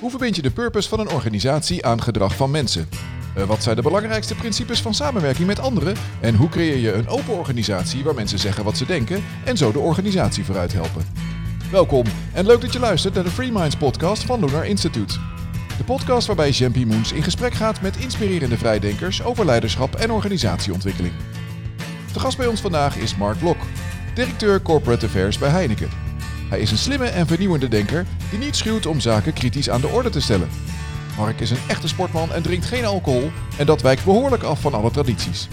Hoe verbind je de purpose van een organisatie aan gedrag van mensen? Uh, wat zijn de belangrijkste principes van samenwerking met anderen? En hoe creëer je een open organisatie waar mensen zeggen wat ze denken en zo de organisatie vooruit helpen? Welkom en leuk dat je luistert naar de Free Minds podcast van Lunar Institute. De podcast waarbij Jean Moens in gesprek gaat met inspirerende vrijdenkers over leiderschap en organisatieontwikkeling. De gast bij ons vandaag is Mark Blok, directeur Corporate Affairs bij Heineken. Hij is een slimme en vernieuwende denker die niet schuwt om zaken kritisch aan de orde te stellen. Mark is een echte sportman en drinkt geen alcohol en dat wijkt behoorlijk af van alle tradities.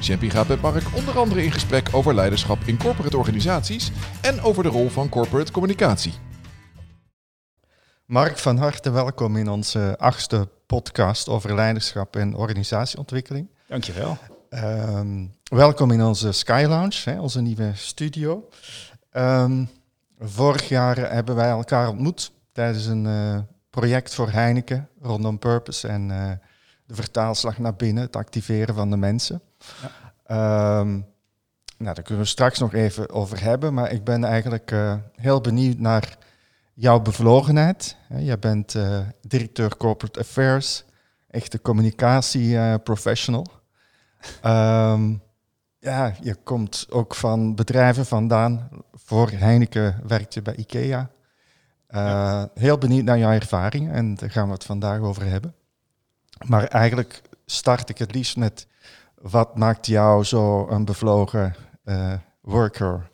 Champy gaat met Mark onder andere in gesprek over leiderschap in corporate organisaties en over de rol van corporate communicatie. Mark, van harte welkom in onze achtste podcast over leiderschap en organisatieontwikkeling. Dankjewel. Um, welkom in onze Sky Lounge, hè, onze nieuwe studio. Um, vorig jaar hebben wij elkaar ontmoet tijdens een uh, project voor Heineken rondom Purpose en uh, de vertaalslag naar binnen, het activeren van de mensen. Ja. Um, nou, daar kunnen we straks nog even over hebben, maar ik ben eigenlijk uh, heel benieuwd naar jouw bevlogenheid. Jij bent directeur Corporate Affairs, echte communicatie-professional. Um, ja, je komt ook van bedrijven vandaan. Voor Heineken werkt je bij IKEA. Uh, Heel benieuwd naar jouw ervaring en daar gaan we het vandaag over hebben. Maar eigenlijk start ik het liefst met wat maakt jou zo een bevlogen uh, worker?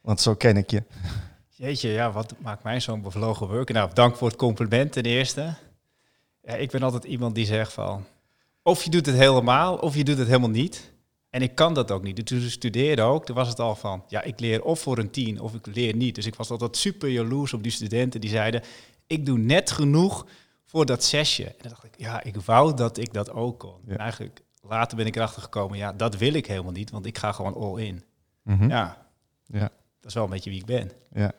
Want zo ken ik je. Jeetje, ja, wat maakt mij zo'n bevlogen worker? Nou, dank voor het compliment ten eerste. Ja, ik ben altijd iemand die zegt van, of je doet het helemaal, of je doet het helemaal niet. En ik kan dat ook niet. Toen ik studeerde ook, toen was het al van, ja, ik leer of voor een tien of ik leer niet. Dus ik was altijd super jaloers op die studenten die zeiden, ik doe net genoeg voor dat zesje. En dan dacht ik, ja, ik wou dat ik dat ook kon. En eigenlijk later ben ik erachter gekomen, ja, dat wil ik helemaal niet, want ik ga gewoon all in. Mhm. Ja. ja, dat is wel een beetje wie ik ben. Ja.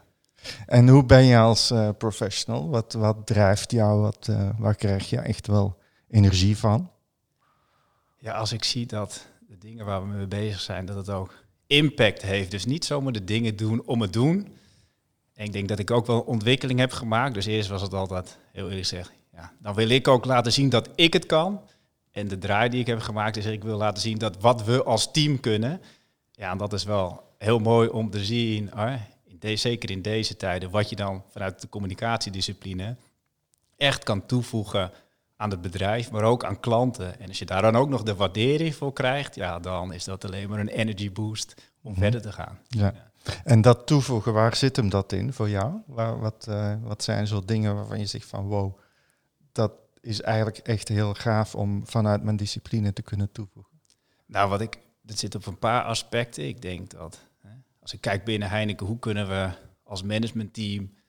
En hoe ben je als uh, professional? Wat, wat drijft jou? Wat, uh, waar krijg je echt wel energie van? Ja, als ik zie dat de dingen waar we mee bezig zijn, dat het ook impact heeft. Dus niet zomaar de dingen doen om het doen. En ik denk dat ik ook wel ontwikkeling heb gemaakt. Dus eerst was het altijd, heel eerlijk gezegd, ja, dan wil ik ook laten zien dat ik het kan. En de draai die ik heb gemaakt is, ik wil laten zien dat wat we als team kunnen. Ja, en dat is wel heel mooi om te zien, in deze, zeker in deze tijden, wat je dan vanuit de communicatiediscipline echt kan toevoegen aan het bedrijf, maar ook aan klanten. En als je daar dan ook nog de waardering voor krijgt, ja, dan is dat alleen maar een energy boost om mhm. verder te gaan. Ja. En dat toevoegen, waar zit hem dat in voor jou? Waar, wat, uh, wat zijn zo dingen waarvan je zegt van wow, dat is eigenlijk echt heel gaaf om vanuit mijn discipline te kunnen toevoegen? Nou, wat ik, dat zit op een paar aspecten. Ik denk dat, hè, als ik kijk binnen Heineken, hoe kunnen we als managementteam eh,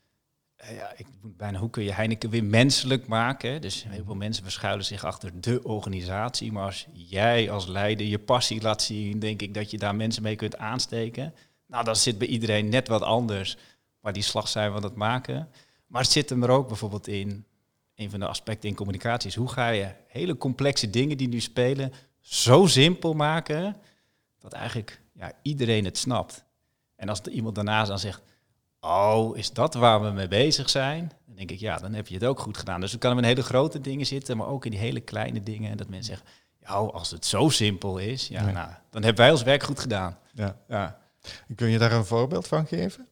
ja, ik bijna, hoe kun je Heineken weer menselijk maken? Dus heel veel mensen verschuilen zich achter de organisatie. Maar als jij als leider je passie laat zien, denk ik dat je daar mensen mee kunt aansteken. Nou, dat zit bij iedereen net wat anders waar die slag zijn van het maken. Maar het zit hem er ook bijvoorbeeld in, een van de aspecten in communicatie is, hoe ga je hele complexe dingen die nu spelen zo simpel maken, dat eigenlijk ja, iedereen het snapt. En als iemand daarnaast dan zegt, oh, is dat waar we mee bezig zijn? Dan denk ik, ja, dan heb je het ook goed gedaan. Dus het kan in hele grote dingen zitten, maar ook in die hele kleine dingen. En dat mensen zeggen, ja, als het zo simpel is, ja, Nou, dan hebben wij ons werk goed gedaan. Ja. ja. Kun je daar een voorbeeld van geven?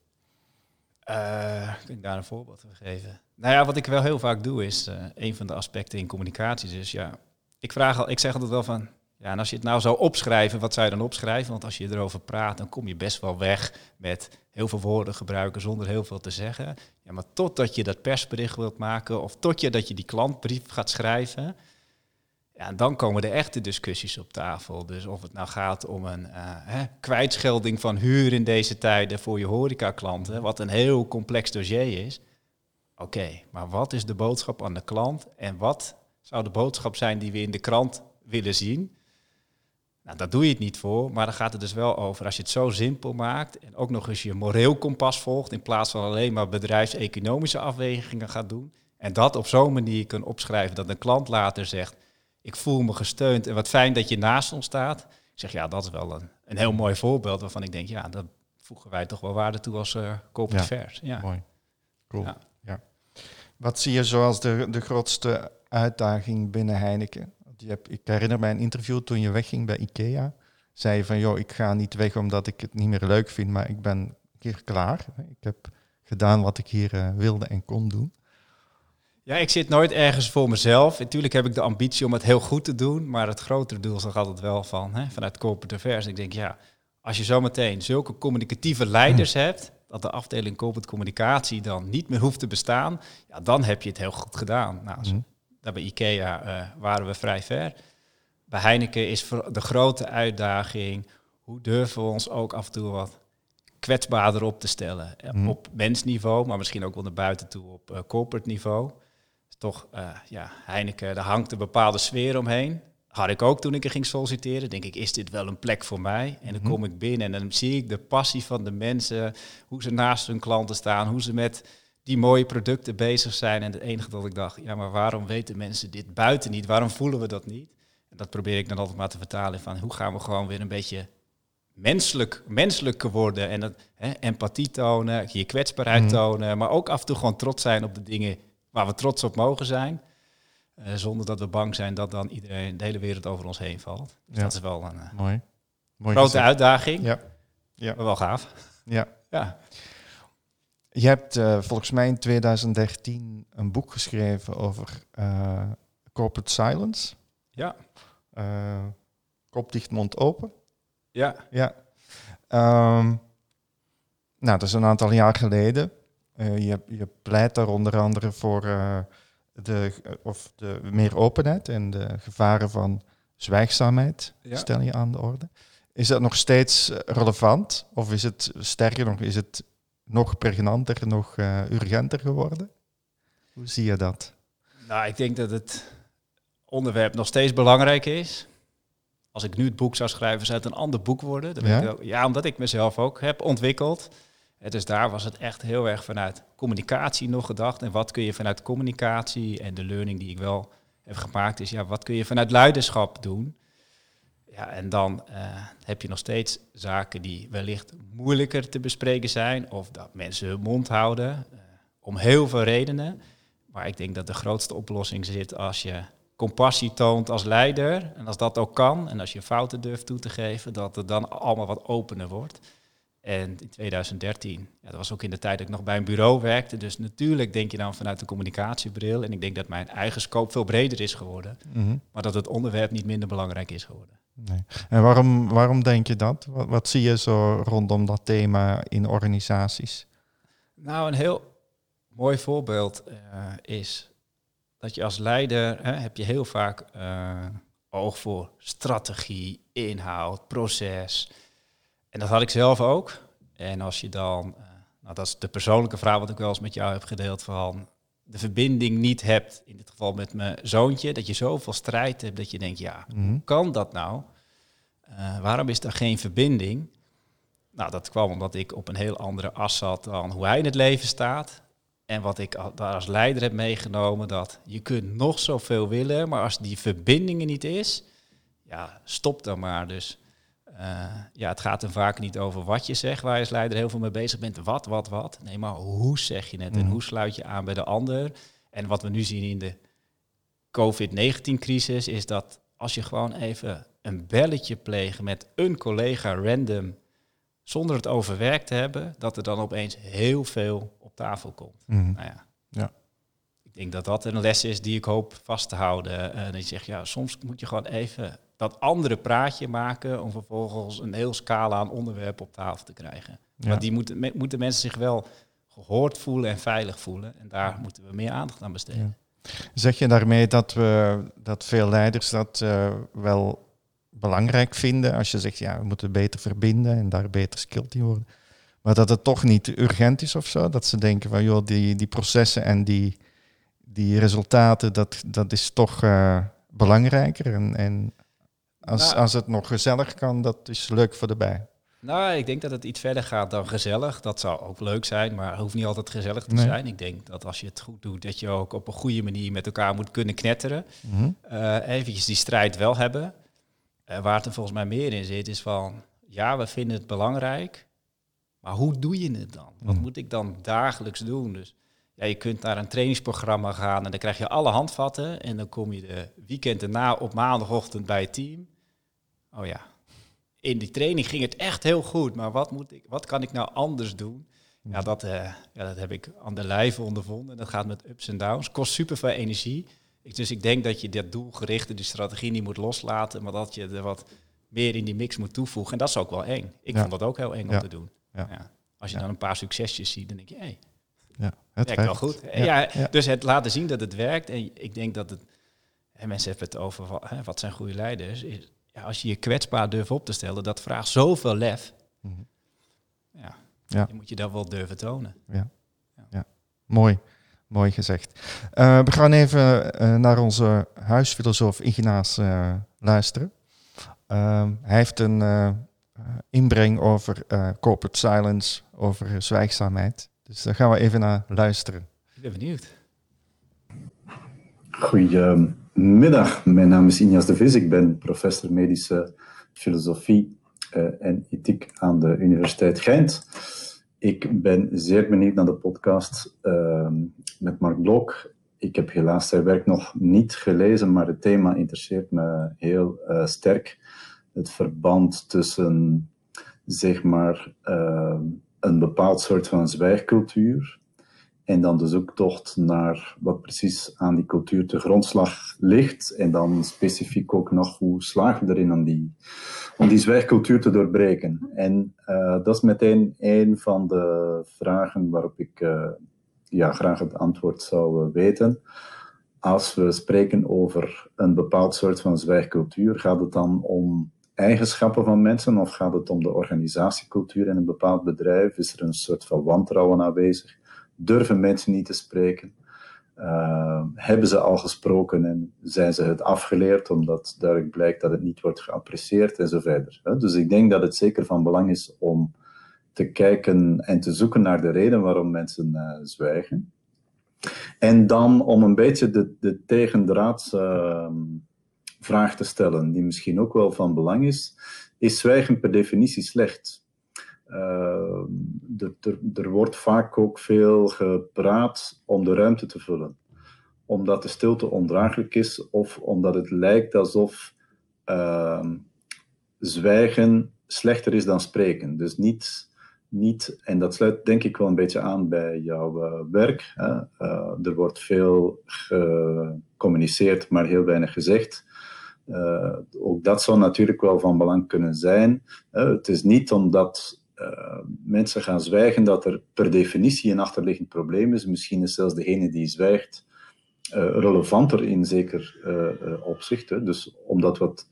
Uh, kun ik daar een voorbeeld van geven? Nou ja, wat ik wel heel vaak doe, is uh, een van de aspecten in communicatie. Dus ja, ik, vraag al, ik zeg altijd wel van, ja, en als je het nou zou opschrijven, wat zou je dan opschrijven? Want als je erover praat, dan kom je best wel weg met heel veel woorden gebruiken zonder heel veel te zeggen. Ja, maar totdat je dat persbericht wilt maken of tot je dat je die klantbrief gaat schrijven, ja, dan komen de echte discussies op tafel. Dus of het nou gaat om een uh, hè, kwijtschelding van huur in deze tijden voor je horecaklanten, wat een heel complex dossier is. Oké, maar wat is de boodschap aan de klant en wat zou de boodschap zijn die we in de krant willen zien? Nou, daar doe je het niet voor, maar dan gaat het dus wel over als je het zo simpel maakt en ook nog eens je moreel kompas volgt in plaats van alleen maar bedrijfseconomische afwegingen gaat doen. En dat op zo'n manier kan opschrijven dat een klant later zegt, ik voel me gesteund en wat fijn dat je naast ons staat. Ik zeg, ja, dat is wel een, een heel mooi voorbeeld waarvan ik denk, ja, dat voegen wij toch wel waarde toe als uh, corporate ja, Ja. Mooi. Cool. Ja. Wat zie je zoals de, de grootste uitdaging binnen Heineken? Je hebt, ik herinner mij een interview toen je wegging bij IKEA. Zei je van, joh, ik ga niet weg omdat ik het niet meer leuk vind, maar ik ben hier klaar. Ik heb gedaan wat ik hier uh, wilde en kon doen. Ja, ik zit nooit ergens voor mezelf. Natuurlijk heb ik de ambitie om het heel goed te doen, maar het grotere doel is nog altijd wel van, hè, vanuit corporate affairs. Ik denk, ja, als je zometeen zulke communicatieve leiders hebt, dat de afdeling corporate communicatie dan niet meer hoeft te bestaan, ja, dan heb je het heel goed gedaan. Nou. Daar bij IKEA uh, waren we vrij ver. Bij Heineken is de grote uitdaging, hoe durven we ons ook af en toe wat kwetsbaarder op te stellen. Mm. Op mensniveau, maar misschien ook wel naar buiten toe op uh, corporate niveau. Toch, uh, ja, Heineken, daar hangt een bepaalde sfeer omheen had ik ook toen ik er ging solliciteren. Denk ik, is dit wel een plek voor mij? En dan mhm. kom ik binnen en dan zie ik de passie van de mensen, hoe ze naast hun klanten staan, hoe ze met die mooie producten bezig zijn. En het enige dat ik dacht, ja, maar waarom weten mensen dit buiten niet? Waarom voelen we dat niet? En dat probeer ik dan altijd maar te vertalen van hoe gaan we gewoon weer een beetje menselijk, menselijker worden en dat, hè, empathie tonen, je kwetsbaarheid mhm. tonen, maar ook af en toe gewoon trots zijn op de dingen waar we trots op mogen zijn. Uh, zonder dat we bang zijn dat dan iedereen, de hele wereld over ons heen valt. Dus dat is wel een uh, Mooi. Mooi grote uitdaging. Ja. ja. Maar wel gaaf. Ja. ja. Je hebt uh, volgens mij in 2013 een boek geschreven over corporate silence. Ja. kop dicht, mond open. Ja. Ja. Um, nou, dat is een aantal jaar geleden. je, je pleit daar onder andere voor de, of de meer openheid en de gevaren van zwijgzaamheid stel je aan de orde. Is dat nog steeds eh, relevant? Of is het sterker nog, is het nog pregnanter, nog uh, urgenter geworden? Hoe zie je dat? Nou, ik denk dat het onderwerp nog steeds belangrijk is. Als ik nu het boek zou schrijven, zou het een ander boek worden. Dan ja? Ik ja, omdat ik mezelf ook heb ontwikkeld. Dus daar was het echt heel erg vanuit communicatie nog gedacht. En wat kun je vanuit communicatie en de learning die ik wel heb gemaakt is, ja, wat kun je vanuit leiderschap doen? Ja, en dan uh, heb je nog steeds zaken die wellicht moeilijker te bespreken zijn of dat mensen hun mond houden, uh, om heel veel redenen. Maar ik denk dat de grootste oplossing zit als je compassie toont als leider en als dat ook kan en als je fouten durft toe te geven, dat het dan allemaal wat opener wordt. En in 2013, ja, dat was ook in de tijd dat ik nog bij een bureau werkte. Dus natuurlijk denk je dan vanuit de communicatiebril. En ik denk dat mijn eigen scope veel breder is geworden. Mhm. Maar dat het onderwerp niet minder belangrijk is geworden. Nee. En waarom, waarom denk je dat? Wat, wat zie je zo rondom dat thema in organisaties? Nou, een heel mooi voorbeeld uh, is dat je als leider hè, heb je heel vaak uh, oog voor strategie, inhoud, proces. En dat had ik zelf ook. En als je dan, uh, nou dat is de persoonlijke vraag wat ik wel eens met jou heb gedeeld, van de verbinding niet hebt, in dit geval met mijn zoontje, dat je zoveel strijd hebt dat je denkt, ja, hoe mhm. kan dat nou? Uh, waarom is er geen verbinding? Nou, dat kwam omdat ik op een heel andere as zat dan hoe hij in het leven staat. En wat ik daar als leider heb meegenomen, dat je kunt nog zoveel willen, maar als die verbinding er niet is, ja, stop dan maar. Dus uh, ja, het gaat er vaak niet over wat je zegt, waar je als leider heel veel mee bezig bent. Wat, wat, wat. Nee, maar hoe zeg je het en mhm. hoe sluit je aan bij de ander? En wat we nu zien in de COVID-19-crisis is dat als je gewoon even een belletje pleegt met een collega random, zonder het overwerkt te hebben, dat er dan opeens heel veel op tafel komt. Mhm. Nou ja. ja. Ik denk dat dat een les is die ik hoop vast te houden. En uh, dat je zegt, ja, soms moet je gewoon even dat andere praatje maken om vervolgens een heel scala aan onderwerpen op tafel te krijgen. Ja. Want die moeten, moeten mensen zich wel gehoord voelen en veilig voelen. En daar moeten we meer aandacht aan besteden. Zeg je daarmee dat, we, dat veel leiders dat uh, wel belangrijk vinden als je zegt, ja, we moeten beter verbinden en daar beter skilled in worden. Maar dat het toch niet urgent is of zo? Dat ze denken van, joh, die, die processen en die, die resultaten, dat, dat is toch uh, belangrijker. En, en als, nou, als het nog gezellig kan, dat is leuk voor de bij. Nou, ik denk dat het iets verder gaat dan gezellig. Dat zou ook leuk zijn, maar het hoeft niet altijd gezellig te zijn. Ik denk dat als je het goed doet, dat je ook op een goede manier met elkaar moet kunnen knetteren. Mm eventjes die strijd wel hebben. Uh, waar het er volgens mij meer in zit, is van, ja, we vinden het belangrijk, maar hoe doe je het dan? Wat mhm. moet ik dan dagelijks doen? Dus Ja, je kunt naar een trainingsprogramma gaan en dan krijg je alle handvatten. En dan kom je de weekend erna op maandagochtend bij het team. Oh ja, in die training ging het echt heel goed. Maar wat, moet ik, wat kan ik nou anders doen? Ja, dat, eh, ja, dat heb ik aan de lijve ondervonden. Dat gaat met ups en downs. Kost super veel energie. Ik, dus ik denk dat je dat doelgerichte, die strategie niet moet loslaten. Maar dat je er wat meer in die mix moet toevoegen. En dat is ook wel eng. Ik Ja. vond dat ook heel eng Ja. om te doen. Ja. Als je dan een paar succesjes ziet, dan denk je, hé, hey, Ja, het werkt wel goed. Ja. Dus het laten zien dat het werkt. En ik denk dat het... En mensen hebben het over, wa- hè, wat zijn goede leiders? Is, ja, als je je kwetsbaar durft op te stellen, dat vraagt zoveel lef. Mhm. Ja, Ja. je moet je dat wel durven tonen. Mooi, mooi gezegd. Eh, we gaan even eh, naar onze huisfilosoof Ignaas eh, luisteren. Ehm, hij heeft een inbreng over eh, corporate silence, over zwijgzaamheid. Dus daar gaan we even naar luisteren. Ik ben benieuwd. Goedemiddag, mijn naam is Injas de Vis. Ik ben professor medische filosofie eh, en ethiek aan de Universiteit Gent. Ik ben zeer benieuwd naar de podcast ehm, met Mark Blok. Ik heb helaas zijn werk nog niet gelezen, maar het thema interesseert me heel eh, sterk. Het verband tussen, zeg maar, ehm, een bepaald soort van zwijgcultuur en dan de zoektocht naar wat precies aan die cultuur te grondslag ligt. En dan specifiek ook nog hoe slagen we erin om die, om die zwijgcultuur te doorbreken. En eh, dat is meteen een van de vragen waarop ik eh, ja, graag het antwoord zou eh, weten. Als we spreken over een bepaald soort van zwijgcultuur, gaat het dan om eigenschappen van mensen of gaat het om de organisatiecultuur in een bepaald bedrijf? Is er een soort van wantrouwen aanwezig? Durven mensen niet te spreken? Uh, hebben ze al gesproken en zijn ze het afgeleerd omdat duidelijk blijkt dat het niet wordt geapprecieerd en zo verder. Dus ik denk dat het zeker van belang is om te kijken en te zoeken naar de reden waarom mensen uh, zwijgen. En dan om een beetje de, de tegendraadsvraag uh, te stellen, die misschien ook wel van belang is. Is zwijgen per definitie slecht? Uh, er, wordt vaak ook veel gepraat om de ruimte te vullen. Omdat de stilte ondraaglijk is of omdat het lijkt alsof uh, zwijgen slechter is dan spreken. Dus niet, niet, en dat sluit denk ik wel een beetje aan bij jouw uh, werk. Hè? er wordt veel gecommuniceerd, maar heel weinig gezegd. Uh, ook dat zou natuurlijk wel van belang kunnen zijn. Het is niet omdat uh, mensen gaan zwijgen dat er per definitie een achterliggend probleem is. Misschien is zelfs degene die zwijgt relevanter in zeker opzicht. Hè. Dus om dat wat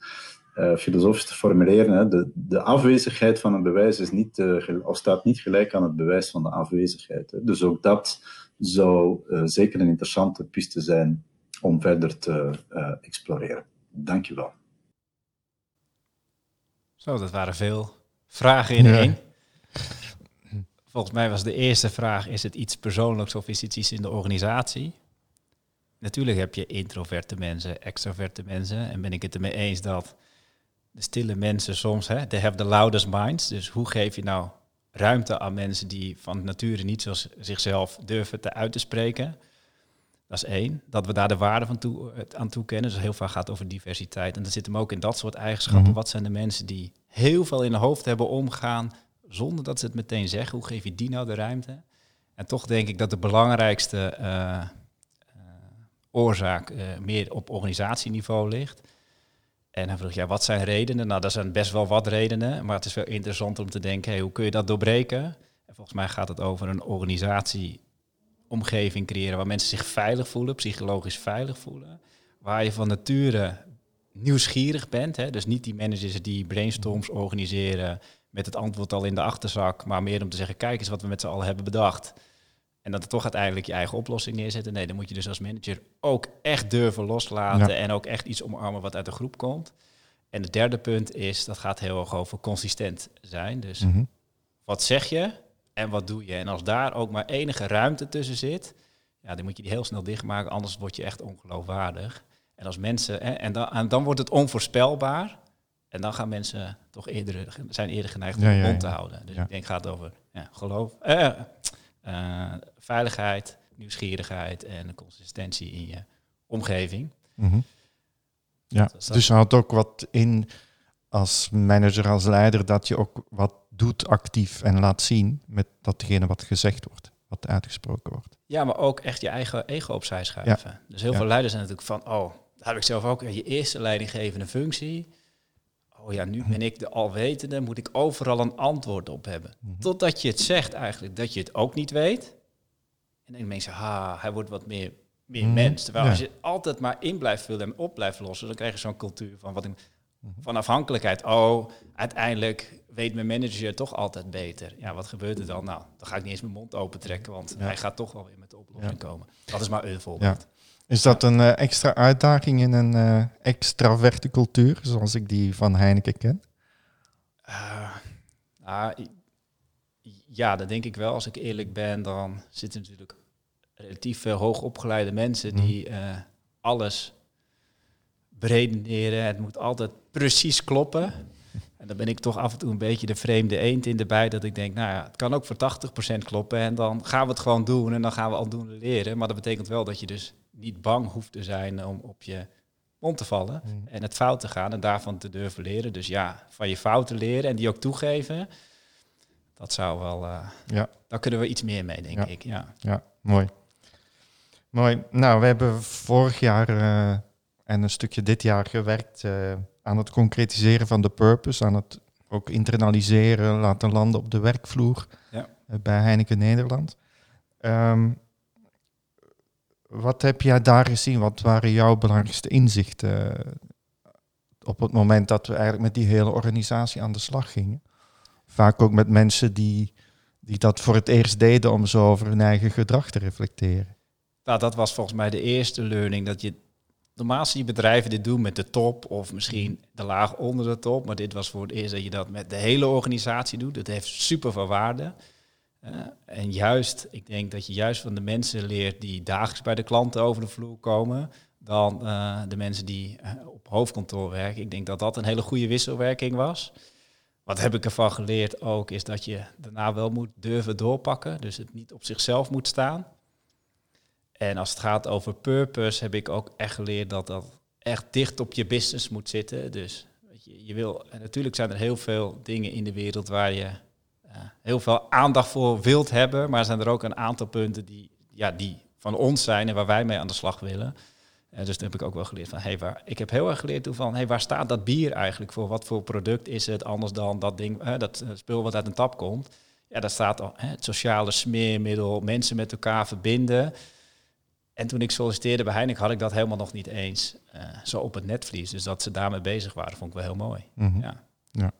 filosofisch te formuleren, hè, de, de, afwezigheid van een bewijs is niet, of staat niet gelijk aan het bewijs van de afwezigheid. Hè. Dus ook dat zou zeker een interessante piste zijn om verder te exploreren. Dank je wel. Zo, dat waren veel vragen in één. Volgens mij was de eerste vraag, is het iets persoonlijks of is het iets in de organisatie? Natuurlijk heb je introverte mensen, extroverte mensen. En ben ik het ermee eens dat de stille mensen soms, hè, they have the loudest minds. Dus hoe geef je nou ruimte aan mensen die van nature niet zoals zichzelf durven te uit te spreken? Dat is één. Dat we daar de waarde van toe, aan toekennen. Dus heel vaak gaat over diversiteit. En dat zit hem ook in dat soort eigenschappen. Mm-hmm. Wat zijn de mensen die heel veel in hun hoofd hebben omgaan, zonder dat ze het meteen zeggen? Hoe geef je die nou de ruimte? En toch denk ik dat de belangrijkste uh, uh, oorzaak uh, meer op organisatieniveau ligt. En dan vroeg je, wat zijn redenen? Nou, dat zijn best wel wat redenen. Maar het is wel interessant om te denken, hoe kun je dat doorbreken? En volgens mij gaat het over een organisatie omgeving creëren waar mensen zich veilig voelen, psychologisch veilig voelen. Waar je van nature nieuwsgierig bent. Hè? Dus niet die managers die brainstorms organiseren met het antwoord al in de achterzak, maar meer om te zeggen, kijk eens wat we met z'n allen hebben bedacht. En dat er toch uiteindelijk je eigen oplossing neerzetten. Nee, dan moet je dus als manager ook echt durven loslaten ja. en ook echt iets omarmen wat uit de groep komt. En het derde punt is, dat gaat heel erg over consistent zijn. Dus mm-hmm. wat zeg je? En wat doe je? En als daar ook maar enige ruimte tussen zit, ja, dan moet je die heel snel dichtmaken, anders word je echt ongeloofwaardig. En als mensen, hè, en, dan, en dan wordt het onvoorspelbaar. En dan gaan mensen toch eerder, zijn eerder geneigd om ja, ja, mond te houden. Dus ik denk, het gaat over ja, geloof, uh, uh, veiligheid, nieuwsgierigheid en consistentie in je omgeving. Mhm. Ja, Dus dat- dus houdt ook wat in als manager, als leider, dat je ook wat doet actief en laat zien met datgene wat gezegd wordt, wat uitgesproken wordt. Ja, maar ook echt je eigen ego opzij schuiven. Dus heel Ja. veel leiders zijn natuurlijk van, oh, dat heb ik zelf ook, je eerste leidinggevende functie. Oh ja, nu ben ik de alwetende, moet ik overal een antwoord op hebben. Mhm. Totdat je het zegt eigenlijk, dat je het ook niet weet. En dan denken mensen, ha, hij wordt wat meer, meer Mhm. mens. Terwijl Ja. als je altijd maar in blijft vullen en op blijft lossen, dan krijg je zo'n cultuur van, wat ik, Mhm. van afhankelijkheid. Oh, uiteindelijk weet mijn manager toch altijd beter. Ja, wat gebeurt er dan? Nou, dan ga ik niet eens mijn mond open trekken, want Ja. hij gaat toch wel weer met de oplossing Ja. komen. Dat is maar een voorbeeld. Is dat een eh, extra uitdaging in een eh extraverte cultuur, zoals ik die van Heineken ken? Eh, i- ja, dat denk ik wel. Als ik eerlijk ben, dan zitten natuurlijk relatief veel hoogopgeleide mensen die eh, alles beredeneren. Het moet altijd precies kloppen. En dan ben ik toch af en toe een beetje de vreemde eend in erbij. Dat ik denk, nou ja, het kan ook voor 80% kloppen. En dan gaan we het gewoon doen en dan gaan we al doen leren. Maar dat betekent wel dat je dus niet bang hoeft te zijn om op je mond te vallen. Mhm. En het fout te gaan en daarvan te durven leren. Dus ja, van je fouten leren en die ook toegeven. Dat zou wel, eh, Ja. daar kunnen we iets meer mee, denk Ja. ik. Ja. Ja, mooi. Mooi. Nou, we hebben vorig jaar eh, en een stukje dit jaar gewerkt eh, aan het concretiseren van de purpose, aan het ook internaliseren, laten landen op de werkvloer Ja. bij Heineken Nederland. Ehm, wat heb jij daar gezien? Wat waren jouw belangrijkste inzichten eh, op het moment dat we eigenlijk met die hele organisatie aan de slag gingen? Vaak ook met mensen die die dat voor het eerst deden om zo over hun eigen gedrag te reflecteren. Nou, dat was volgens mij de eerste learning. Dat je normaal zie je bedrijven dit doen met de top of misschien de laag onder de top. Maar dit was voor het eerst dat je dat met de hele organisatie doet. Dat heeft super veel waarde. Eh, en juist, ik denk dat je juist van de mensen leert die dagelijks bij de klanten over de vloer komen, dan eh, de mensen die eh, op hoofdkantoor werken. Ik denk dat dat een hele goede wisselwerking was. Wat heb ik ervan geleerd ook, is dat je daarna wel moet durven doorpakken. Dus het niet op zichzelf moet staan. En als het gaat over purpose, heb ik ook echt geleerd dat dat echt dicht op je business moet zitten. Dus je, je wil, en natuurlijk zijn er heel veel dingen in de wereld waar je heel veel aandacht voor wilt hebben. Maar zijn er ook een aantal punten die, ja, die van ons zijn en waar wij mee aan de slag willen. Eh, dus toen heb ik ook wel geleerd van, hey, waar, ik heb heel erg geleerd toen van, hey, waar staat dat bier eigenlijk voor? Wat voor product is het anders dan dat ding, eh, dat eh, spul wat uit een tap komt? Ja, daar staat al het sociale smeermiddel, mensen met elkaar verbinden. En toen ik solliciteerde bij Heineken had ik dat helemaal nog niet eens zo op het netvlies. Dus dat ze daarmee bezig waren, vond ik wel heel mooi. Mhm. Ja. Ja.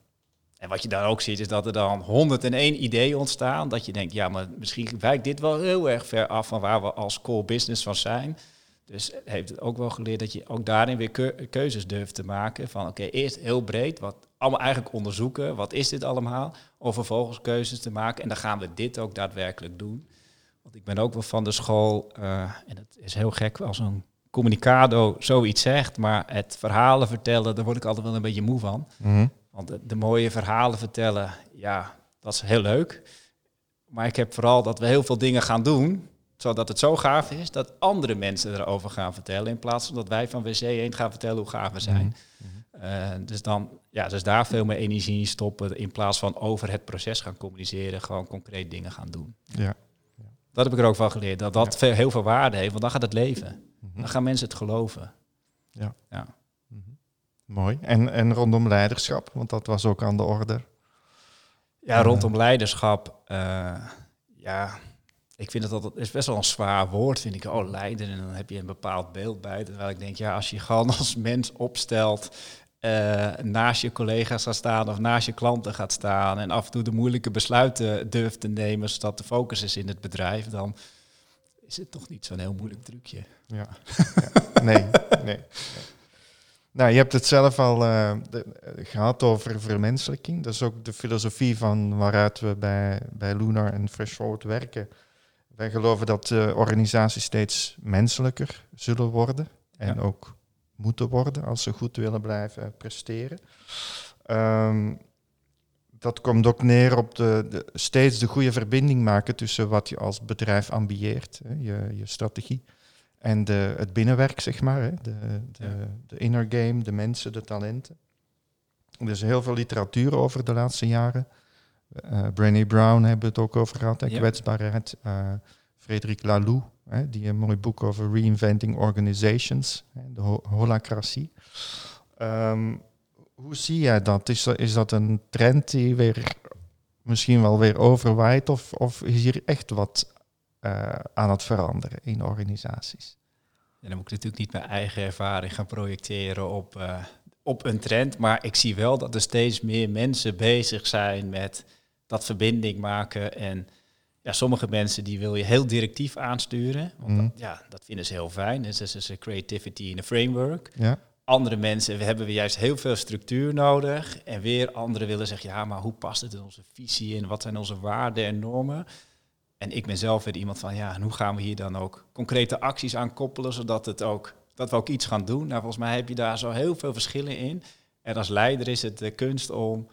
En wat je dan ook ziet, is dat er dan 101 ideeën ontstaan. Dat je denkt, ja, maar misschien wijkt dit wel heel erg ver af van waar we als core business van zijn. Dus heeft het ook wel geleerd dat je ook daarin weer keu- keuzes durft te maken. Van oké, eerst heel breed, wat allemaal eigenlijk onderzoeken. Wat is dit allemaal? Om vervolgens keuzes te maken. En dan gaan we dit ook daadwerkelijk doen. Want ik ben ook wel van de school, eh, en het is heel gek als een communicado zoiets zegt, maar het verhalen vertellen, daar word ik altijd wel een beetje moe van. Mhm. Want de, de mooie verhalen vertellen, ja, dat is heel leuk. Maar ik heb vooral dat we heel veel dingen gaan doen, zodat het zo gaaf is dat andere mensen erover gaan vertellen, in plaats van dat wij van WC 1 gaan vertellen hoe gaaf we zijn. Eh, dus dan, ja, dus daar veel meer energie in stoppen, in plaats van over het proces gaan communiceren, gewoon concreet dingen gaan doen. Ja. Dat heb ik er ook van geleerd, dat dat veel, heel veel waarde heeft, want dan gaat het leven. Mhm. Dan gaan mensen het geloven. Ja. ja. Mooi. En, en rondom leiderschap, want dat was ook aan de orde. Ja, rondom leiderschap. eh, ja, ik vind het altijd is best wel een zwaar woord. Vind ik, oh, leiden. En dan heb je een bepaald beeld bij. Terwijl ik denk, ja, als je gewoon als mens opstelt. eh, naast je collega's gaat staan of naast je klanten gaat staan. En af en toe de moeilijke besluiten durft te nemen. zodat de focus is in het bedrijf. Dan is het toch niet zo'n heel moeilijk trucje. Ja. ja. Nee, nee. Nou, je hebt het zelf al de- eh, gehad over vermenselijking. Dat is ook de filosofie van waaruit we bij, bij Lunar en Fresh Forward werken. Wij geloven dat de organisaties steeds menselijker zullen worden. En Ja. ook moeten worden als ze goed willen blijven presteren. Ehm, dat komt ook neer op de, de, steeds de goede verbinding maken tussen wat je als bedrijf ambieert, hè, je, je strategie, en de, het binnenwerk, zeg maar. Hè, de, de, Ja. de inner game, de mensen, de talenten. Er is heel veel literatuur over de laatste jaren. Eh Brené Brown hebben we het ook over gehad, hè, Ja. kwetsbaarheid. Eh Frederik Laloux, hè, die een mooi boek over reinventing organizations, hè, de ho- holacratie. Ehm, hoe zie jij dat? Is, dat? is dat een trend die weer misschien wel weer overwaait? Of, of is hier echt wat eh, aan het veranderen in organisaties? En dan moet ik natuurlijk niet mijn eigen ervaring gaan projecteren op, eh, op een trend. Maar ik zie wel dat er steeds meer mensen bezig zijn met dat verbinding maken. En ja, sommige mensen die wil je heel directief aansturen. Want Mhm. dat, ja, dat vinden ze heel fijn. Dus dat is een creativity in een framework. Ja? Andere mensen we hebben we juist heel veel structuur nodig. En weer anderen willen zeggen, ja, maar hoe past het in onze visie in? Wat zijn onze waarden en normen? En ik ben zelf weer iemand van, ja, en hoe gaan we hier dan ook concrete acties aan koppelen, zodat het ook, dat we ook iets gaan doen? Nou, volgens mij heb je daar zo heel veel verschillen in. En als leider is het de kunst om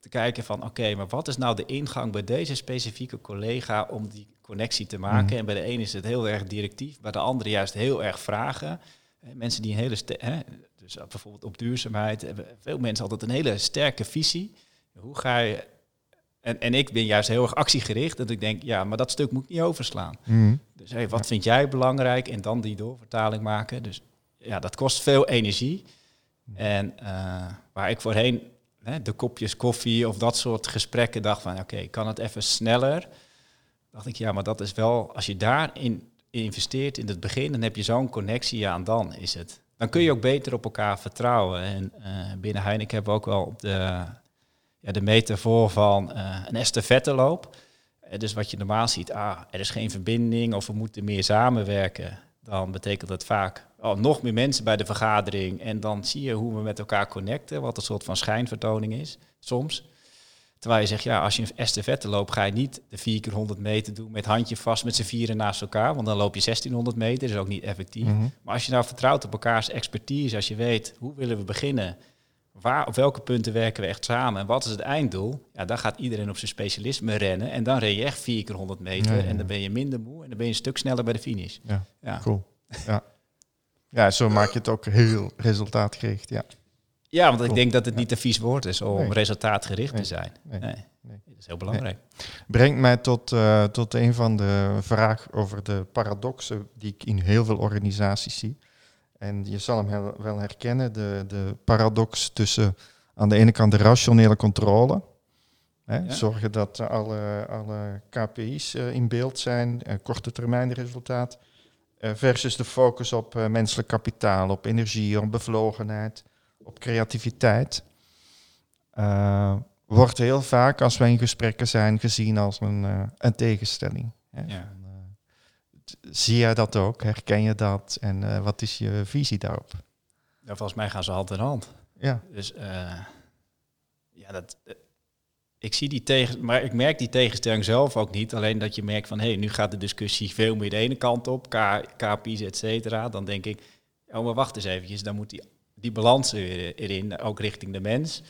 te kijken van, oké, maar wat is nou de ingang bij deze specifieke collega om die connectie te maken? Mhm. En bij de ene is het heel erg directief, bij de andere juist heel erg vragen. Eh, Mensen die een hele, hè, dus bijvoorbeeld op duurzaamheid, hebben veel mensen altijd een hele sterke visie. Hoe ga je en, en ik ben juist heel erg actiegericht. Dat ik denk, ja, maar dat stuk moet ik niet overslaan. Mhm. Dus hey, wat vind jij belangrijk? En dan die doorvertaling maken. Dus ja, dat kost veel energie. En eh, waar ik voorheen hè, de kopjes koffie of dat soort gesprekken dacht van, oké, kan het even sneller? Dacht ik, ja, maar dat is wel, als je daarin investeert in het begin, dan heb je zo'n connectie, ja, en dan is het. Dan kun je ook beter op elkaar vertrouwen. En eh, binnen Heineken hebben we ook wel op de, ja, de metafoor van eh, een estafetteloop. Eh, dus wat je normaal ziet, ah, er is geen verbinding of we moeten meer samenwerken. Dan betekent dat vaak oh, nog meer mensen bij de vergadering. En dan zie je hoe we met elkaar connecten, wat een soort van schijnvertoning is, soms. Terwijl je zegt, ja, als je een estafette loopt, ga je niet de 4 keer 100 meter doen met handje vast met z'n vieren naast elkaar. Want dan loop je 1600 meter, dat is ook niet effectief. Mhm. Maar als je nou vertrouwt op elkaars expertise, als je weet hoe willen we beginnen, waar, op welke punten werken we echt samen en wat is het einddoel, ja, dan gaat iedereen op zijn specialisme rennen en dan ren je echt 4 keer 100 meter Ja, ja, ja. en dan ben je minder moe en dan ben je een stuk sneller bij de finish. Ja, Ja, cool. Ja. ja, zo maak je het ook heel resultaatgericht. Ja. ja want ik denk dat het niet een vies woord is om Nee. resultaatgericht Nee. te zijn. Nee. Nee. Nee. Dat is heel belangrijk. Brengt mij tot, eh, tot een van de vragen over de paradoxen die ik in heel veel organisaties zie. En je zal hem wel herkennen, de, de paradox tussen aan de ene kant de rationele controle. Hè, Ja. Zorgen dat alle, alle KPI's eh, in beeld zijn, eh, korte termijn resultaat. eh, versus de focus op menselijk kapitaal, op energie, op bevlogenheid, op creativiteit. Wordt heel vaak, als wij in gesprekken zijn, gezien als een, een tegenstelling. Hè. Ja. Zie jij dat ook? Herken je dat? En eh, wat is je visie daarop? Ja, volgens mij gaan ze hand in hand. Ja, Dus eh, ja, dat, eh, ik zie die tegen, maar ik merk die tegenstelling zelf ook niet. Alleen dat je merkt van, hé, hey, nu gaat de discussie veel meer de ene kant op, K, KPI's, et cetera. Dan denk ik, oh, maar wacht eens eventjes, dan moet die, die balans er- erin, ook richting de mens.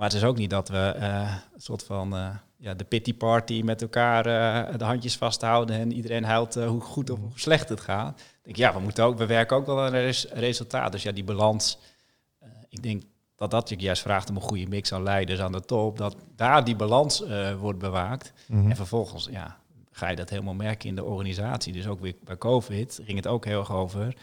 Maar het is ook niet dat we eh, een soort van eh, ja, de pity party met elkaar eh, de handjes vasthouden en iedereen huilt hoe goed of hoe slecht het gaat. Ik denk, ja, we, moeten ook, we werken ook wel aan een res- resultaat. Dus ja, die balans, ik denk dat dat je juist vraagt om een goede mix aan leiders aan de top, dat daar die balans wordt bewaakt. Mhm. En vervolgens ja, ga je dat helemaal merken in de organisatie. Dus ook weer bij COVID ging het ook heel erg over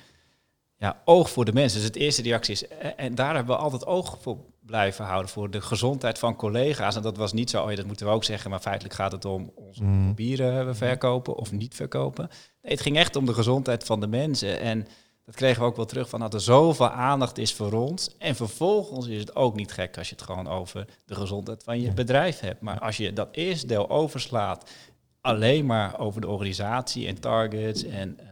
ja, oog voor de mensen. Dus het eerste reactie is, en daar hebben we altijd oog voor blijven houden, voor de gezondheid van collega's. En dat was niet zo, oh ja, dat moeten we ook zeggen, maar feitelijk gaat het om onze Mhm. bieren we verkopen of niet verkopen. Nee, het ging echt om de gezondheid van de mensen. En dat kregen we ook wel terug van dat er zoveel aandacht is voor ons. En vervolgens is het ook niet gek als je het gewoon over de gezondheid van je bedrijf hebt. Maar als je dat eerste deel overslaat, alleen maar over de organisatie en targets en eh,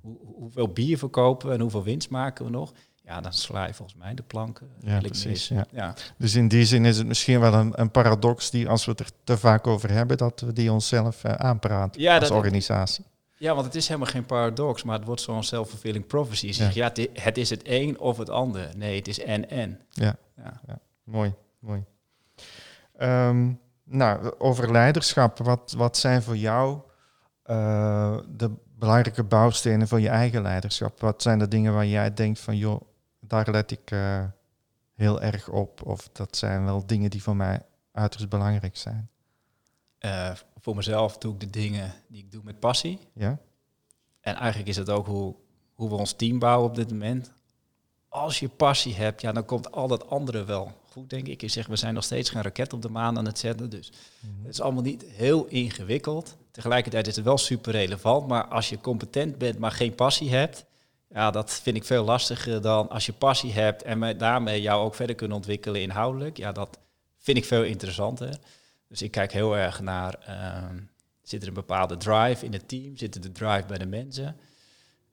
hoe, hoeveel bier verkopen we en hoeveel winst maken we nog. Ja, dan sla je volgens mij de planken. Ja, redelijk precies, ja. Ja. Dus in die zin is het misschien wel een, een paradox die, als we het er te vaak over hebben, dat we die onszelf eh, aanpraten Ja, als dat- organisatie. ja, want het is helemaal geen paradox, maar het wordt zo'n self-fulfilling prophecy. Je zegt, Ja. ja, het is het een of het ander. Nee, het is en-en. Ja. Ja. Mooi, mooi. Ehm, nou, over leiderschap. Wat, wat zijn voor jou uh, de belangrijke bouwstenen voor je eigen leiderschap? Wat zijn de dingen waar jij denkt van, joh, daar let ik uh, heel erg op? Of dat zijn wel dingen die voor mij uiterst belangrijk zijn? Uh, voor mezelf doe ik de dingen die ik doe met passie. Ja. En eigenlijk is het ook hoe, hoe we ons team bouwen op dit moment. Als je passie hebt, ja, dan komt al dat andere wel goed, denk ik. Je zegt, we zijn nog steeds geen raket op de maan aan het zetten. Dus mhm. het is allemaal niet heel ingewikkeld. Tegelijkertijd is het wel super relevant. Maar als je competent bent, maar geen passie hebt, ja, dat vind ik veel lastiger dan als je passie hebt en daarmee jou ook verder kunnen ontwikkelen inhoudelijk. Ja, dat vind ik veel interessanter. Dus ik kijk heel erg naar, uh, zit er een bepaalde drive in het team? Zit er de drive bij de mensen?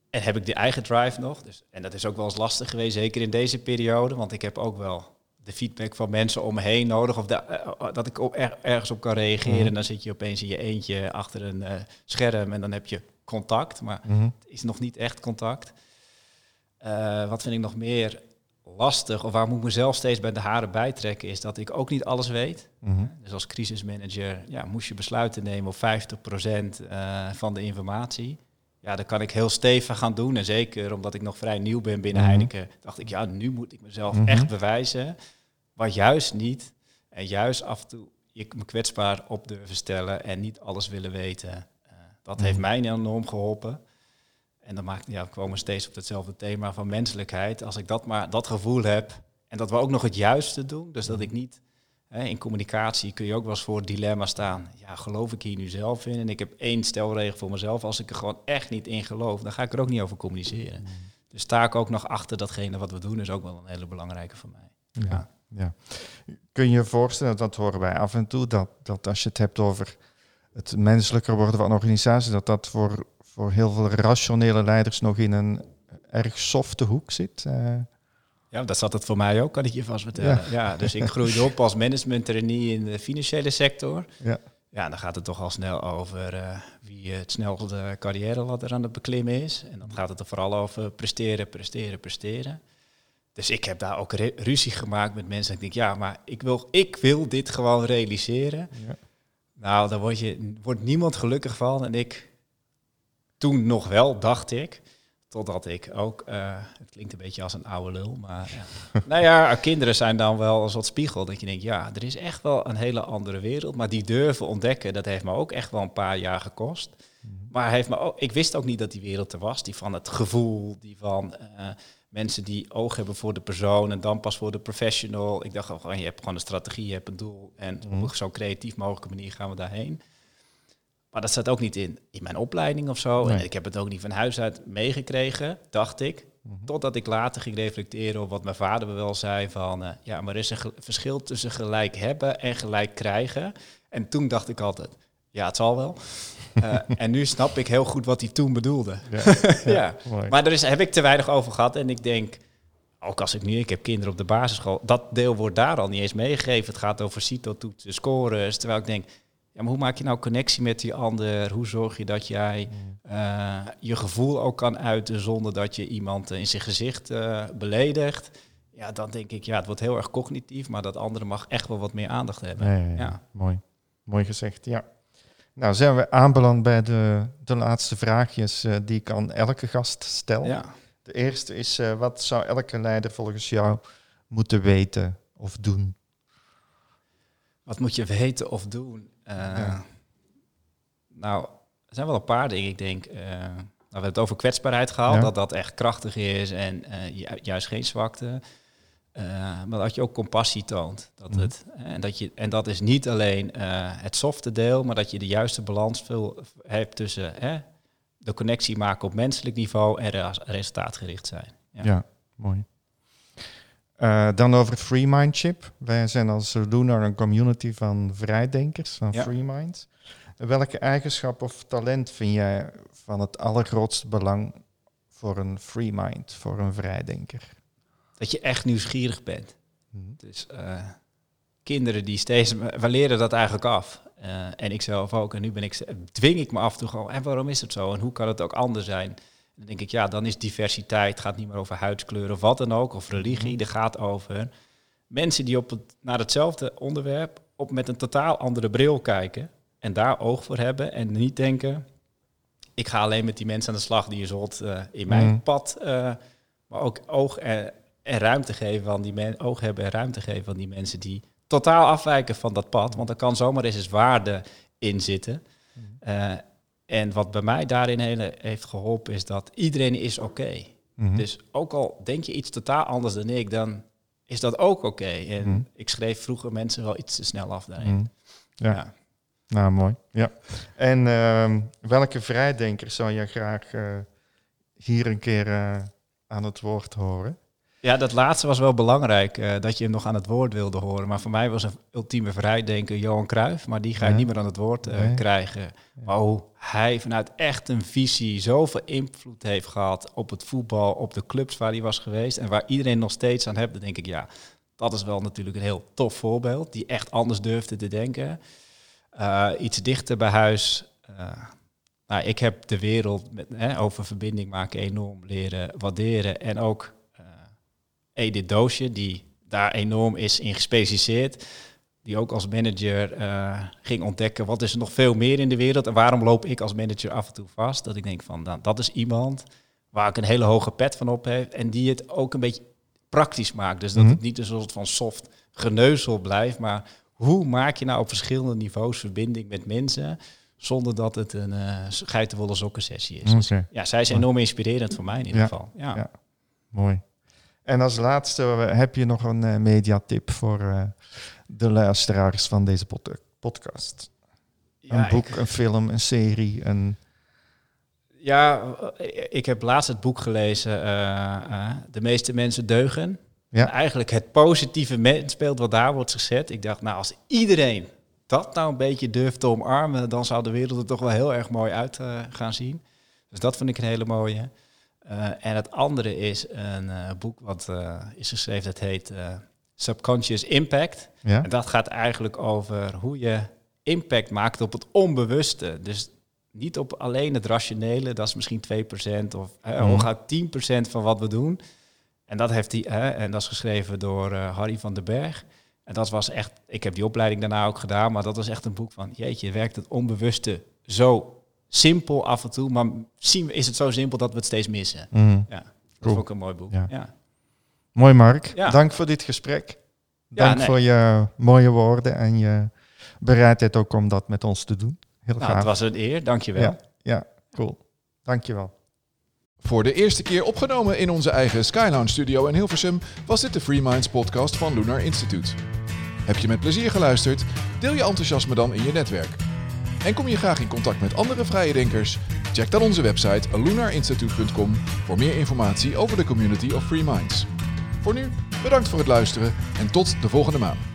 En heb ik de eigen drive nog? Dus, en dat is ook wel eens lastig geweest, zeker in deze periode. Want ik heb ook wel de feedback van mensen om me heen nodig. Of eh, eh, dat ik op, ergens op kan reageren. Mhm. En dan zit je opeens in je eentje achter een uh, scherm en dan heb je contact. Maar mhm. het is nog niet echt contact. Uh, wat vind ik nog meer lastig, of waar moet ik mezelf steeds bij de haren bijtrekken, is dat ik ook niet alles weet. Mhm. Dus als crisismanager ja, moest je besluiten nemen op 50% uh, van de informatie. Ja, dat kan ik heel stevig gaan doen. En zeker omdat ik nog vrij nieuw ben binnen Heineken, dacht ik, ja, nu moet ik mezelf echt bewijzen. Maar juist niet. En juist af en toe je me kwetsbaar op durven stellen en niet alles willen weten. Dat heeft mij enorm geholpen. En dan maakt, ja, we komen steeds op hetzelfde thema van menselijkheid. Als ik dat maar dat gevoel heb en dat we ook nog het juiste doen. Dus dat ik niet hè, in communicatie kun je ook wel eens voor het dilemma staan. Ja, geloof ik hier nu zelf in? En ik heb één stelregel voor mezelf. Als ik er gewoon echt niet in geloof, dan ga ik er ook niet over communiceren. Dus sta ik ook nog achter datgene wat we doen, is ook wel een hele belangrijke voor mij. Ja, ja. Kun je je voorstellen, dat horen wij af en toe, dat, dat als je het hebt over het menselijker worden van een organisatie, dat dat voor, voor heel veel rationele leiders nog in een erg softe hoek zit? Uh. Ja, dat zat het voor mij ook, kan ik je vast vertellen. Ja. dus ik groeide op als management trainee in de financiële sector. Ja. Ja, dan gaat het toch al snel over uh, wie het snelste carrière ladder aan het beklimmen is. En dan gaat het er vooral over presteren, presteren, presteren. Dus ik heb daar ook ruzie gemaakt met mensen. Ik denk, ja, maar ik wil, ik wil dit gewoon realiseren. Ja. Nou, daar word je, wordt niemand gelukkig van. En ik toen nog wel, dacht ik. Totdat ik ook, uh, het klinkt een beetje als een oude lul, maar uh, nou ja, kinderen zijn dan wel een soort spiegel. Dat je denkt, ja, er is echt wel een hele andere wereld. Maar die durven ontdekken, dat heeft me ook echt wel een paar jaar gekost. Mhm. Maar heeft me ook, ik wist ook niet dat die wereld er was. Die van het gevoel, die van uh, mensen die oog hebben voor de persoon en dan pas voor de professional. Ik dacht gewoon, je hebt gewoon een strategie, je hebt een doel. En mm. op zo'n creatief mogelijke manier gaan we daarheen. Maar dat zat ook niet in, in mijn opleiding of zo. En ik heb het ook niet van huis uit meegekregen, dacht ik. Mhm. Totdat ik later ging reflecteren op wat mijn vader me wel zei van... Uh, ja, maar er is een verschil tussen gelijk hebben en gelijk krijgen. En toen dacht ik altijd, ja, het zal wel. Uh, en nu snap ik heel goed wat hij toen bedoelde. Ja, ja, maar daar is, heb ik te weinig over gehad. En ik denk, ook als ik nu, ik heb kinderen op de basisschool, dat deel wordt daar al niet eens meegegeven. Het gaat over CITO-toetsen, scores. Terwijl ik denk, ja, maar hoe maak je nou connectie met die ander? Hoe zorg je dat jij uh, je gevoel ook kan uiten zonder dat je iemand in zijn gezicht uh, beledigt? Ja, dan denk ik, ja, het wordt heel erg cognitief, maar dat andere mag echt wel wat meer aandacht hebben. Ja. Mooi. Mooi gezegd, ja. Nou, zijn we aanbeland bij de, de laatste vraagjes uh, die ik aan elke gast stel. Ja. De eerste is, uh, wat zou elke leider volgens jou moeten weten of doen? Wat moet je weten of doen? Uh, ja. Nou, er zijn wel een paar dingen. Ik denk, nou, we hebben het over kwetsbaarheid gehad, dat dat echt krachtig is en juist geen zwakte. Uh, maar dat je ook compassie toont. Dat mhm. het, en, dat je, en dat is niet alleen uh, het softe deel, maar dat je de juiste balans veel hebt tussen hè, de connectie maken op menselijk niveau en resultaatgericht zijn. Ja, ja mooi. Uh, dan over Free Mindship. Wij zijn als Lunar een community van vrijdenkers, van ja. Free Minds. Welke eigenschap of talent vind jij van het allergrootste belang voor een Free Mind, voor een vrijdenker? Dat je echt nieuwsgierig bent. Mhm. Dus uh, kinderen die steeds, we leren dat eigenlijk af. Uh, en ik zelf ook. En nu ben ik, dwing ik me af en toe gewoon, en waarom is het zo? En hoe kan het ook anders zijn? dan denk ik, ja, dan is diversiteit, gaat niet meer over huidskleur of wat dan ook, of religie. Mm Het gaat over mensen die op het, naar hetzelfde onderwerp op met een totaal andere bril kijken en daar oog voor hebben en niet denken, ik ga alleen met die mensen aan de slag die je zult uh, in mijn Mhm. pad, uh, maar ook oog en, en ruimte geven aan die mensen, oog hebben en ruimte geven aan die mensen die totaal afwijken van dat pad, want er kan zomaar eens eens waarde in zitten. Uh, en wat bij mij daarin hele, heeft geholpen is dat iedereen is oké. Mhm. Dus ook al denk je iets totaal anders dan ik, dan is dat ook oké. En Mhm. ik schreef vroeger mensen wel iets te snel af daarin. Mhm. Ja. Ja. Nou, mooi. Ja. En ehm, welke vrijdenkers zou je graag eh, hier een keer eh, aan het woord horen? Ja, dat laatste was wel belangrijk, eh, dat je hem nog aan het woord wilde horen. Maar voor mij was een ultieme vrijdenker Johan Cruijff, maar die ga je Ja. niet meer aan het woord eh, Nee. krijgen. Maar hoe hij vanuit echt een visie zoveel invloed heeft gehad op het voetbal, op de clubs waar hij was geweest en waar iedereen nog steeds aan hebt, dan denk ik ja, dat is wel natuurlijk een heel tof voorbeeld, die echt anders durfde te denken. Eh, iets dichter bij huis. nou, ik heb de wereld met, hè, over verbinding maken enorm leren waarderen. En ook Edith Doosje, die daar enorm is in gespecialiseerd. Die ook als manager eh, ging ontdekken wat is er nog veel meer in de wereld. En waarom loop ik als manager af en toe vast? Dat ik denk van, nou, dat is iemand waar ik een hele hoge pet van op heb. En die het ook een beetje praktisch maakt. Dus dat Mhm. het niet een soort van soft geneuzel blijft. Maar hoe maak je nou op verschillende niveaus verbinding met mensen... zonder dat het een uh, geitenwolle sokken sessie is. Dus ja, zij is enorm inspirerend voor mij in ieder Ja. geval. Ja. Ja. mooi. En als laatste eh, heb je nog een eh, mediatip voor eh, de luisteraars van deze pod- podcast? Ja, een boek, ik- een film, een serie, een... Ja, eh, ik heb laatst het boek gelezen, eh, eh, De meeste mensen deugen. Ja. En Eigenlijk het positieve mensbeeld wat daar wordt gezet. Ik dacht, nou als iedereen dat nou een beetje durft te omarmen, dan zou de wereld er toch wel heel erg mooi uit eh, gaan zien. Dus dat vind ik een hele mooie. Eh, en het andere is een eh, boek wat eh, is geschreven, dat heet Subconscious Impact. Ja? En dat gaat eigenlijk over hoe je impact maakt op het onbewuste. Dus niet op alleen het rationele, dat is misschien 2% of eh, Mhm. hooguit 10% van wat we doen. En dat, heeft hè, en dat is geschreven door Harry van den Berg. En dat was echt, ik heb die opleiding daarna ook gedaan, maar dat was echt een boek van, jeetje, werkt het onbewuste zo simpel af en toe, maar zien we, is het zo simpel dat we het steeds missen. Mhm. Ja, dat Cool. is ook een mooi boek. Ja. Ja. Mooi, Mark. Ja. Dank voor dit gesprek. Ja, Dank nee. voor je mooie woorden en je bereidheid ook om dat met ons te doen. Heel Nou, gaaf. het was een eer, dankjewel. Ja, ja, cool. Dankjewel. Voor de eerste keer opgenomen in onze eigen Skylounge studio in Hilversum was dit de Free Minds podcast van Lunar Institute. Heb je met plezier geluisterd? Deel je enthousiasme dan in je netwerk. En kom je graag in contact met andere vrije denkers? Check dan onze website lunarinstitute.com voor meer informatie over de community of Free Minds. Voor nu, bedankt voor het luisteren en tot de volgende maand.